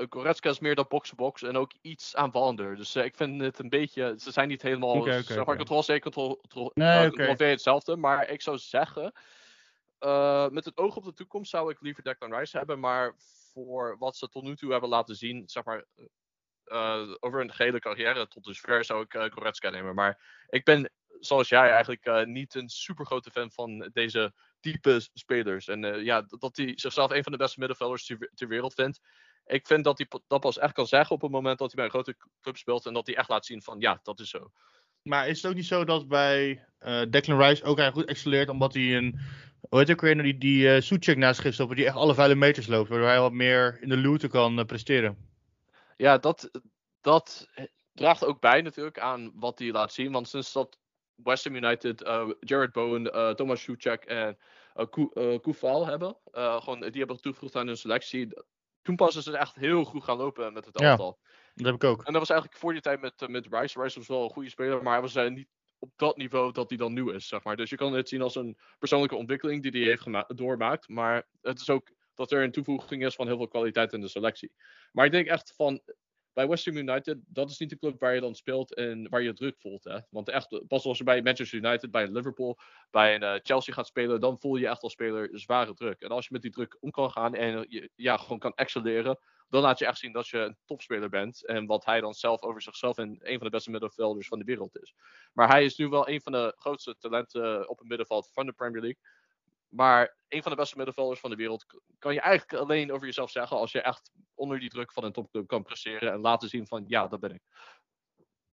Goretzka is meer dat box-to-box en ook iets aanvallender. Dus eh, ik vind het een beetje... Ze zijn niet helemaal... Oké, oké, zeg maar, oké. control C, control, control, Nee, eh, oké. control V hetzelfde, maar ik zou zeggen... eh, met het oog op de toekomst zou ik liever Declan Rice hebben. Maar voor wat ze tot nu toe hebben laten zien, zeg maar, eh, over een gehele carrière tot dusver zou ik Goretzka nemen. Maar ik ben, zoals jij, eigenlijk niet een super grote fan van deze type spelers. En ja, dat hij zichzelf een van de beste middenvelders ter, ter wereld vindt. Ik vind dat hij dat pas echt kan zeggen op het moment dat hij bij een grote club speelt. En dat hij echt laat zien van ja, dat is zo. Maar is het ook niet zo dat bij uh, Declan Rice ook eigenlijk goed excelleert omdat hij een, hoe heet ook weer, die, die uh, Soetjek naast zich stopt, die echt alle vuile meters loopt, waardoor hij wat meer in de looten kan uh, presteren? Ja, dat, dat draagt ook bij natuurlijk aan wat hij laat zien. Want sinds dat West Ham United, Jared Bowen, Thomas Soetjek en uh, Koufal hebben, gewoon, die hebben toegevoegd aan hun selectie, toen pas is het echt heel goed gaan lopen met het elftal. Ja, dat heb ik ook. En dat was eigenlijk voor die tijd met, uh, met Rice. Rice was wel een goede speler, maar hij was uh, niet op dat niveau dat hij dan nu is, zeg maar. Dus je kan het zien als een persoonlijke ontwikkeling die hij heeft doormaakt. Maar het is ook dat er een toevoeging is van heel veel kwaliteit in de selectie. Maar ik denk echt van, bij West Ham United, dat is niet de club waar je dan speelt en waar je druk voelt. Hè? Want echt, pas als je bij Manchester United, bij Liverpool, bij een uh, Chelsea gaat spelen, dan voel je echt als speler zware druk. En als je met die druk om kan gaan en je ja, gewoon kan excelleren, dan laat je echt zien dat je een topspeler bent. En wat hij dan zelf over zichzelf en een van de beste middenvelders van de wereld is. Maar hij is nu wel een van de grootste talenten op het middenveld van de Premier League. Maar een van de beste middenvelders van de wereld kan je eigenlijk alleen over jezelf zeggen als je echt onder die druk van een topclub kan presteren en laten zien van ja, dat ben ik.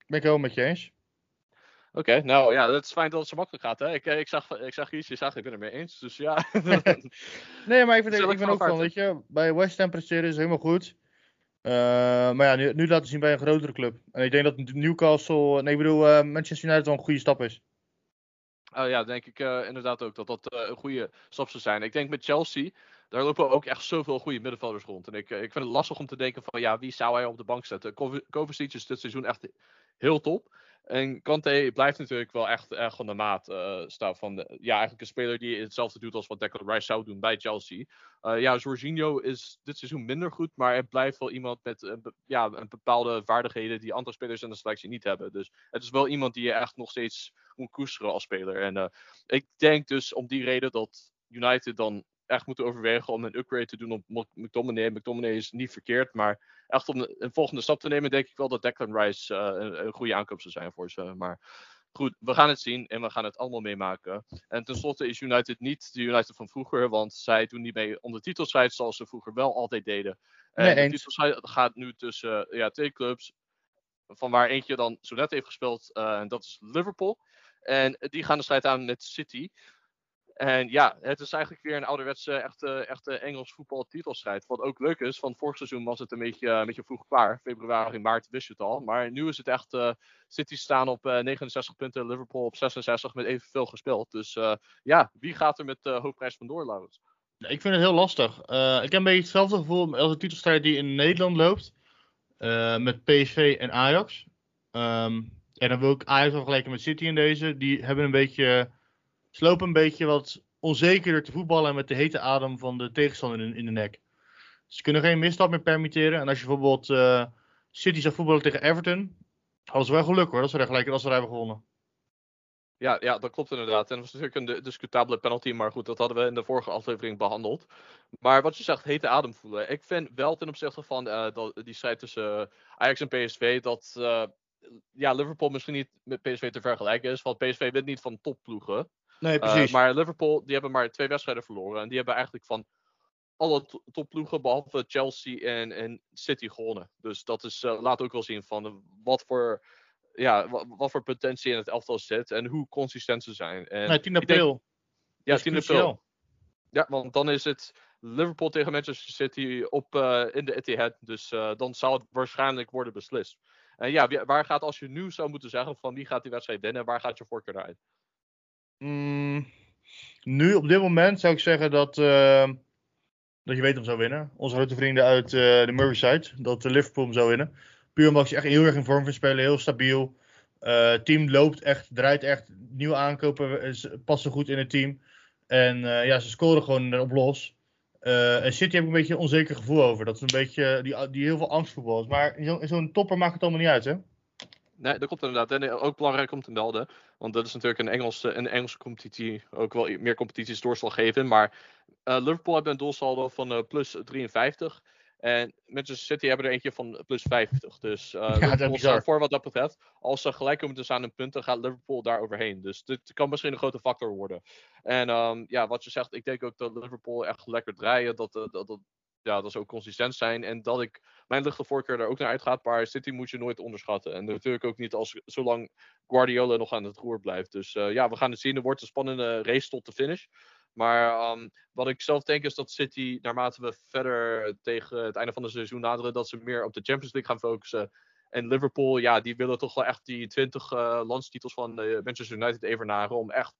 Ben ik wel met je eens. Oké, okay, nou ja, het is fijn dat het zo makkelijk gaat. Hè? Ik, eh, ik, zag, ik zag iets, je zag, ik ben het mee eens. Dus ja. nee, maar ik, vind, ik ben ook van, weet je, bij West Ham presteren is helemaal goed. Uh, maar ja, nu, nu laten zien bij een grotere club. En ik denk dat Newcastle, nee ik bedoel uh, Manchester United wel een goede stap is. Uh, ja, denk ik uh, inderdaad ook dat dat uh, een goede stap zou zijn. Ik denk met Chelsea, daar lopen ook echt zoveel goede middenvelders rond. En ik, ik vind het lastig om te denken van, ja, wie zou hij op de bank zetten? Kovacic is dit seizoen echt heel top. En Kante blijft natuurlijk wel echt van de maat uh, staan. Van ja, eigenlijk een speler die hetzelfde doet als wat Declan Rice zou doen bij Chelsea. Uh, ja, Jorginho is dit seizoen minder goed, maar het blijft wel iemand met ja, een bepaalde vaardigheden die andere spelers in de selectie niet hebben. Dus het is wel iemand die je echt nog steeds moet koesteren als speler. En ik denk dus om die reden dat United dan echt moeten overwegen om een upgrade te doen op McTominay. McTominay is niet verkeerd, maar echt om een volgende stap te nemen, denk ik wel dat Declan Rice uh, een, een, goede aankoop zou zijn voor ze. Maar goed, we gaan het zien en we gaan het allemaal meemaken. En tenslotte is United niet de United van vroeger, want zij doen niet mee om de titelstrijd zoals ze vroeger wel altijd deden. En nee, de titelstrijd gaat nu tussen ja, twee clubs, van waar eentje dan zo net heeft gespeeld, uh, en dat is Liverpool. En die gaan de strijd aan met City. En ja, het is eigenlijk weer een ouderwetse, echte, echte Engels voetbaltitelstrijd. Wat ook leuk is, van vorig seizoen was het een beetje, een beetje vroeg klaar. Februari, maart wist je het al. Maar nu is het echt, uh, City staan op uh, 69 punten, Liverpool op 66 met evenveel gespeeld. Dus ja, wie gaat er met de hoofdprijs vandoor, Laurens? Ik vind het heel lastig. ik heb een beetje hetzelfde gevoel als de titelstrijd die in Nederland loopt. met PSV en Ajax. Um, en dan wil ik Ajax vergelijken met City in deze. Die hebben een beetje lopen een beetje wat onzekerder te voetballen met de hete adem van de tegenstander in, in de nek. Ze kunnen geen misstap meer permitteren. En als je bijvoorbeeld uh, City zou voetballen tegen Everton, hadden ze wel geluk hoor, dat ze er gelijk als ze hebben gewonnen. Ja, ja, dat klopt inderdaad. En dat was natuurlijk een discutabele penalty, maar goed, dat hadden we in de vorige aflevering behandeld. Maar wat je zegt, hete adem voelen. Ik vind wel ten opzichte van dat, die strijd tussen uh, Ajax en PSV, dat uh, ja, Liverpool misschien niet met PSV te vergelijken is. Want PSV wint niet van topploegen. Nee, precies. Uh, maar Liverpool, die hebben maar twee wedstrijden verloren. En die hebben eigenlijk van alle topploegen, behalve Chelsea en, en City, gewonnen. Dus dat is, uh, laat ook wel zien van wat voor, ja, wat, wat, voor potentie in het elftal zit. En hoe consistent ze zijn. En nee, 10 april. Denk, ja, 10 april. Ja, want dan is het Liverpool tegen Manchester City op, uh, in de Etihad. Dus dan zal het waarschijnlijk worden beslist. En ja, waar gaat, als je nu zou moeten zeggen van wie gaat die wedstrijd winnen, waar gaat je voorkeur naar uit? Mm, nu, op dit moment, zou ik zeggen dat, uh, dat je weet hem zou winnen. Onze grote vrienden uit uh, de Merseyside, dat de Liverpool hem zou winnen. Puur omdat je echt heel erg in vorm vindt spelen, heel stabiel. Uh, team loopt echt, draait echt. Nieuwe aankopen passen goed in het team. En ja, ze scoren gewoon op los. en City heb ik een beetje een onzeker gevoel over. Dat is een beetje, die, die heel veel angstvoetbal is. Maar zo'n zo topper maakt het allemaal niet uit, hè? Nee, dat komt inderdaad. En ook belangrijk om te melden. Want dat is natuurlijk een Engelse, een Engelse competitie. Ook wel meer competities doorslaggevend. Maar uh, Liverpool heeft een doelsaldo van uh, plus 53. En Manchester City hebben er eentje van plus 50. Dus uh, ja, Liverpool voor wat dat betreft. Als ze gelijk komen te staan in punten, gaat Liverpool daar overheen. Dus dit kan misschien een grote factor worden. En um, ja, wat je zegt, ik denk ook dat Liverpool echt lekker draaien. Dat, dat, dat, ja, dat ze ook consistent zijn. En dat ik mijn lichte voorkeur daar ook naar uitgaat. Maar City moet je nooit onderschatten. En natuurlijk ook niet als zolang Guardiola nog aan het roer blijft. Dus uh, ja, we gaan het zien. Er wordt een spannende race tot de finish. Maar um, wat ik zelf denk is dat City, naarmate we verder tegen het einde van het seizoen naderen, dat ze meer op de Champions League gaan focussen. En Liverpool, ja, die willen toch wel echt die 20 uh, landstitels van uh, Manchester United evenaren. Om echt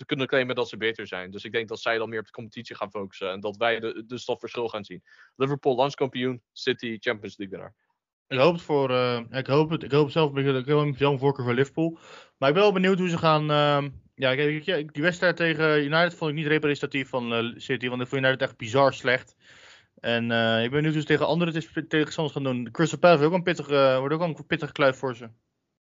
te kunnen claimen dat ze beter zijn. Dus ik denk dat zij dan meer op de competitie gaan focussen. En dat wij de, dus dat verschil gaan zien. Liverpool landskampioen, City Champions League winnaar. Ik hoop het voor. Uh, ik hoop het. Ik hoop zelf. Ik heb een voorkeur voor Liverpool. Maar ik ben wel benieuwd hoe ze gaan. Uh, ja, die wedstrijd tegen United vond ik niet representatief van uh, City. Want ik vond United echt bizar slecht. En ik ben benieuwd hoe ze tegen andere tegenstanders gaan doen. Crystal Palace ook een pittige, wordt ook een pittige kluif voor ze.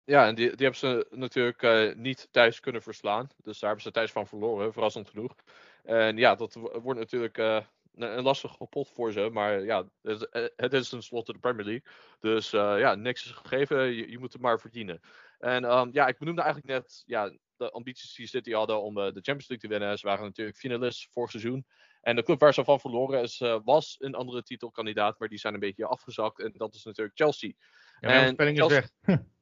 Ja, en die, die hebben ze natuurlijk uh, niet thuis kunnen verslaan. Dus daar hebben ze thuis van verloren, verrassend genoeg. En ja, dat wordt natuurlijk uh, een, een lastige pot voor ze. Maar ja, het, eh, het is tenslotte de Premier League. Dus uh, ja, niks is gegeven. Je, je, moet het maar verdienen. En um, ja, ik benoemde eigenlijk net ja, de ambities die City hadden om de Champions League te winnen. Ze waren natuurlijk finalist vorig seizoen. En de club waar ze van verloren is, was een andere titelkandidaat. Maar die zijn een beetje afgezakt. En dat is natuurlijk Chelsea. Ja, en Chelsea, is weg.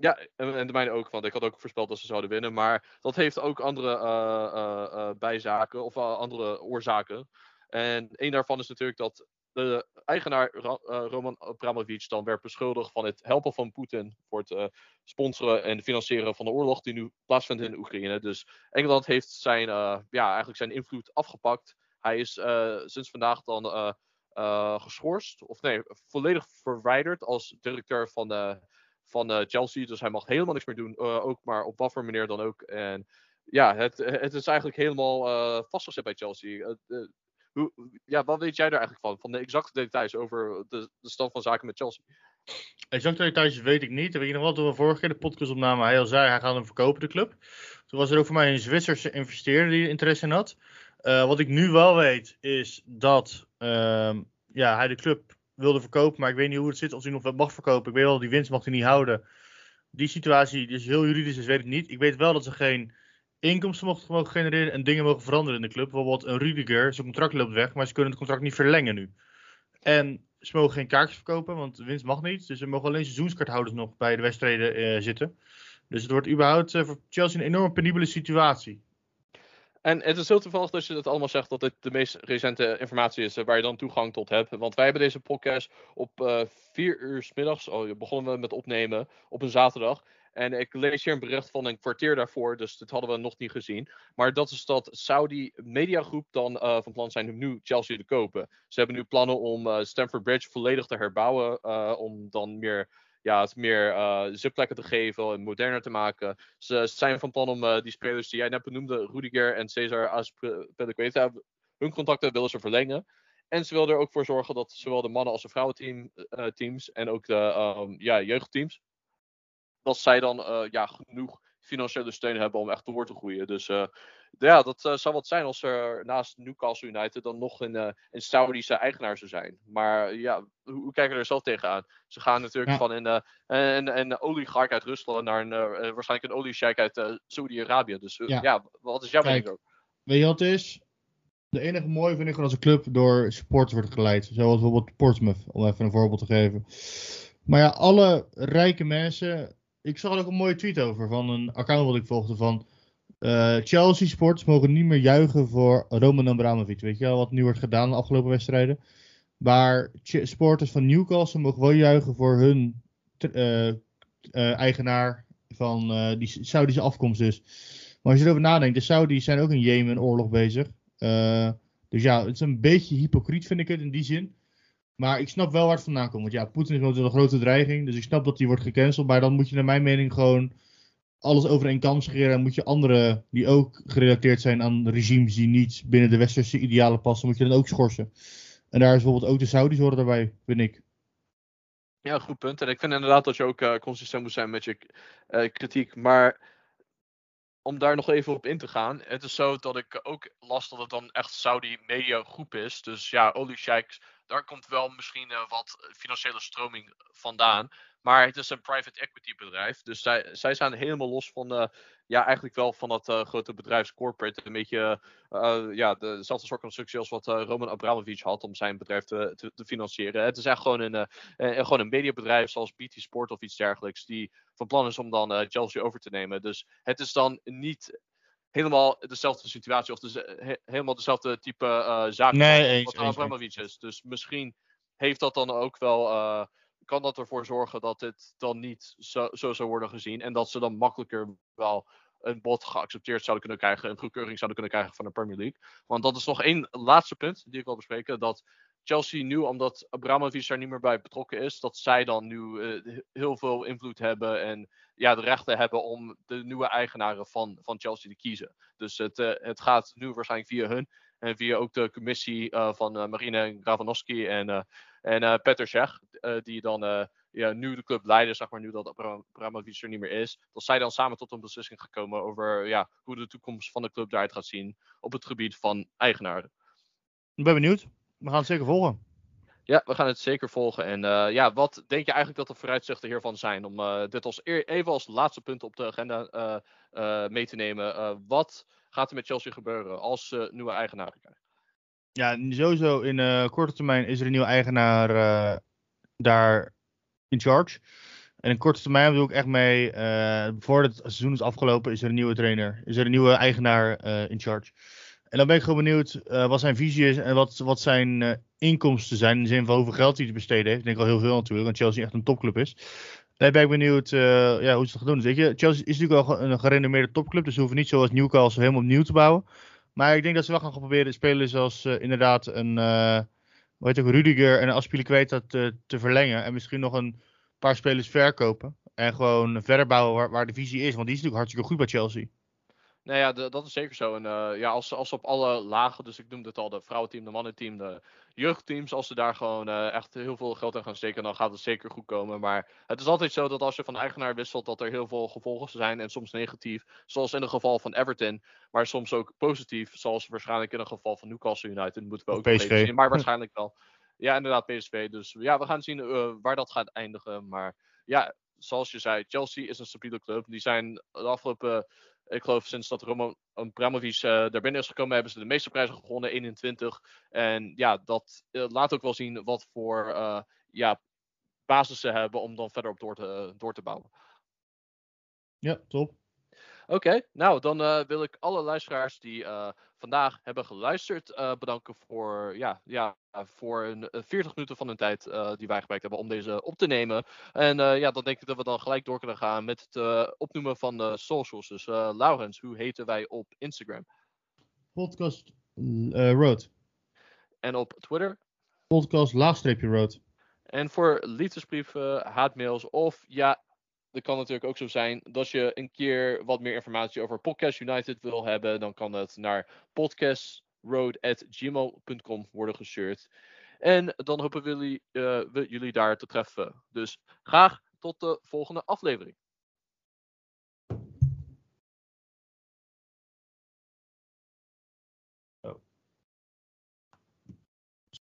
Ja, en de mijne ook, want ik had ook voorspeld dat ze zouden winnen. Maar dat heeft ook andere uh, uh, uh, bijzaken of andere oorzaken. En een daarvan is natuurlijk dat de eigenaar Roman Abramovic dan werd beschuldigd van het helpen van Poetin voor het sponsoren en financieren van de oorlog die nu plaatsvindt in Oekraïne. Dus Engeland heeft zijn, ja, eigenlijk zijn invloed afgepakt. Hij is sinds vandaag dan geschorst, of nee, volledig verwijderd als directeur van de van uh, Chelsea. Dus hij mag helemaal niks meer doen. Uh, ook maar op wat voor manier dan ook. En ja, het, het is eigenlijk helemaal uh, vastgezet bij Chelsea. hoe, ja, wat weet jij er eigenlijk van? Van de exacte details over de, de stand van zaken met Chelsea? Exacte details weet ik niet. Weet ik nog wel we vorige keer de podcast opnamen. Hij al zei, hij gaat hem verkopen, de club. Toen was er ook voor mij een Zwitserse investeerder die interesse in had. wat ik nu wel weet, is dat ehm, ja, hij de club wilde verkopen, maar ik weet niet hoe het zit, als hij nog wat mag verkopen. Ik weet wel, die winst mag hij niet houden. Die situatie is heel juridisch, dus weet ik niet. Ik weet wel dat ze geen inkomsten mogen, mogen genereren en dingen mogen veranderen in de club. Bijvoorbeeld een Rudiger, zijn contract loopt weg, maar ze kunnen het contract niet verlengen nu. En ze mogen geen kaartjes verkopen, want de winst mag niet. Dus ze mogen alleen seizoenskaarthouders nog bij de wedstrijden uh, zitten. Dus het wordt überhaupt uh, voor Chelsea een enorm penibele situatie. En het is heel toevallig dat je dat allemaal zegt dat dit de meest recente informatie is eh, waar je dan toegang tot hebt. Want wij hebben deze podcast op uh, vier uur s middags, oh, begonnen we met opnemen op een zaterdag. En ik lees hier een bericht van een kwartier daarvoor, dus dit hadden we nog niet gezien. Maar dat is dat Saudi Mediagroep dan uh, van plan zijn om nu Chelsea te kopen. Ze hebben nu plannen om uh, Stamford Bridge volledig te herbouwen, om dan meer ja, het meer uh, zitplekken te geven en moderner te maken. Ze zijn van plan om uh, die spelers die jij net benoemde, Rudiger en Cesar Azpilicueta, hun contacten willen ze verlengen. En ze willen er ook voor zorgen dat zowel de mannen als de vrouwenteams teams, en ook de um, ja, jeugdteams, dat zij dan ja, genoeg financiële steun hebben om echt door te groeien. Dus uh, ja, dat uh, zou wat zijn als er naast Newcastle United dan nog een, uh, een Saudische eigenaar zou zijn. Maar ja, hoe, hoe kijken we er zelf tegenaan? Ze gaan natuurlijk ja. van een, een, een oligarch uit Rusland naar een, waarschijnlijk een oliesheik uit Saudi-Arabië. Dus ja. ja. wat is jouw mening ook? Weet je wat het is? De enige mooie vind ik als een club door supporters wordt geleid. Zoals bijvoorbeeld Portsmouth, om even een voorbeeld te geven. Maar ja, alle rijke mensen ik zag er ook een mooie tweet over van een account wat ik volgde van uh, Chelsea sports mogen niet meer juichen voor Roman Abramovic. Weet je wel wat nu wordt gedaan de afgelopen wedstrijden. Maar sporters van Newcastle mogen wel juichen voor hun uh, uh, eigenaar van die Saudische afkomst dus. Maar als je erover nadenkt, de Saudis zijn ook in Jemen oorlog bezig. dus ja, het is een beetje hypocriet vind ik het in die zin. Maar ik snap wel waar het vandaan komt. Want ja, Poetin is natuurlijk een grote dreiging. Dus ik snap dat die wordt gecanceld. Maar dan moet je naar mijn mening gewoon alles over één kam scheren. En moet je anderen die ook gerelateerd zijn aan regimes die niet binnen de westerse idealen passen, moet je dan ook schorsen. En daar is bijvoorbeeld ook de Saudis horen daarbij, vind ik. Ja, goed punt. En ik vind inderdaad dat je ook eh, consistent moet zijn met je eh, kritiek. Maar om daar nog even op in te gaan. Het is zo dat ik ook las dat het dan echt Saudi media groep is. Dus ja, oliesheiks, daar komt wel misschien eh, wat financiële stroming vandaan. Maar het is een private equity bedrijf. Dus zij, zij zijn helemaal los van, uh, ja, eigenlijk wel van dat uh, grote bedrijfscorporate. Een beetje ja, dezelfde soort constructie als wat Roman Abramovich had om zijn bedrijf te, te, financieren. Het is echt gewoon een, een, gewoon een mediabedrijf zoals BT Sport of iets dergelijks. Die van plan is om dan Chelsea over te nemen. Dus het is dan niet helemaal dezelfde situatie. Of de, he, helemaal dezelfde type zaak nee, als wat is. Dus misschien heeft dat dan ook wel kan dat ervoor zorgen dat het dan niet zo, zo zou worden gezien. En dat ze dan makkelijker wel een bod geaccepteerd zouden kunnen krijgen. Een goedkeuring zouden kunnen krijgen van de Premier League. Want dat is nog één laatste punt die ik wil bespreken. Dat Chelsea nu, omdat Abramovich er niet meer bij betrokken is, dat zij dan nu uh, heel veel invloed hebben en ja, de rechten hebben om de nieuwe eigenaren van, van Chelsea te kiezen. Dus het, uh, het gaat nu waarschijnlijk via hun en via ook de commissie uh, van Marine Gravanowski en en Peter uh, die dan ja, nu de club leiden, zeg maar, nu dat Abramovic er niet meer is. Dat zij dan samen tot een beslissing gekomen over ja, hoe de toekomst van de club eruit gaat zien op het gebied van eigenaren. Ik ben benieuwd. We gaan het zeker volgen. Ja, we gaan het zeker volgen. En uh, ja, wat denk je eigenlijk dat de vooruitzichten hiervan zijn? Om uh, dit als even als laatste punt op de agenda uh, mee te nemen. wat gaat er met Chelsea gebeuren als ze nieuwe eigenaren krijgen? Ja, sowieso in korte termijn is er een nieuwe eigenaar daar in charge. En in korte termijn bedoel ik echt mee, voordat het seizoen is afgelopen, is er een nieuwe trainer, is er een nieuwe eigenaar in charge. En dan ben ik gewoon benieuwd wat zijn visie is en wat, wat zijn inkomsten zijn. In de zin van hoeveel geld hij te besteden heeft. Ik denk al heel veel natuurlijk, want Chelsea echt een topclub is. Daar ben ik benieuwd ja, hoe ze het gaan doen. Dus weet je, Chelsea is natuurlijk al een gerenommeerde topclub, dus ze hoeven niet zoals Newcastle helemaal opnieuw te bouwen. Maar ik denk dat ze wel gaan proberen spelen zoals uh, inderdaad een heet ook, Rudiger en Aspilicueta te, te verlengen. En misschien nog een paar spelers verkopen. En gewoon verder bouwen waar, waar de visie is. Want die is natuurlijk hartstikke goed bij Chelsea. Nou ja, de, dat is zeker zo. En uh, ja, als, als op alle lagen, dus ik noemde het al, de vrouwenteam, de mannenteam, de jeugdteams, als ze daar gewoon uh, echt heel veel geld in gaan steken, dan gaat het zeker goed komen. Maar het is altijd zo dat als je van eigenaar wisselt, dat er heel veel gevolgen zijn en soms negatief. Zoals in het geval van Everton, maar soms ook positief, zoals waarschijnlijk in het geval van Newcastle United. Moeten we ook PSV. zien, maar waarschijnlijk wel. Ja, inderdaad, PSV. Dus ja, we gaan zien uh, waar dat gaat eindigen. Maar ja, zoals je zei, Chelsea is een stabiele club. Die zijn de afgelopen ik geloof sinds dat Roman Abramovic uh, daar binnen is gekomen, hebben ze de meeste prijzen gewonnen, 21. En ja, dat uh, laat ook wel zien wat voor ja, basis ze hebben om dan verder op door te, door te bouwen. Ja, top. Oké, okay, nou dan uh, wil ik alle luisteraars die uh, vandaag hebben geluisterd uh, bedanken voor, ja, ja, voor een, 40 minuten van hun tijd die wij gebruikt hebben om deze op te nemen. En ja, dan denk ik dat we dan gelijk door kunnen gaan met het opnoemen van de socials. Dus Laurens, hoe heten wij op Instagram? Podcast Road. En op Twitter? Podcast laagstreepje Road. En voor liefdesbrieven, haatmails of ja, het kan natuurlijk ook zo zijn dat je een keer wat meer informatie over Podcast United wil hebben. Dan kan het naar podcastroad.gmail.com worden gestuurd. En dan hopen jullie, uh, we jullie daar te treffen. Dus graag tot de volgende aflevering.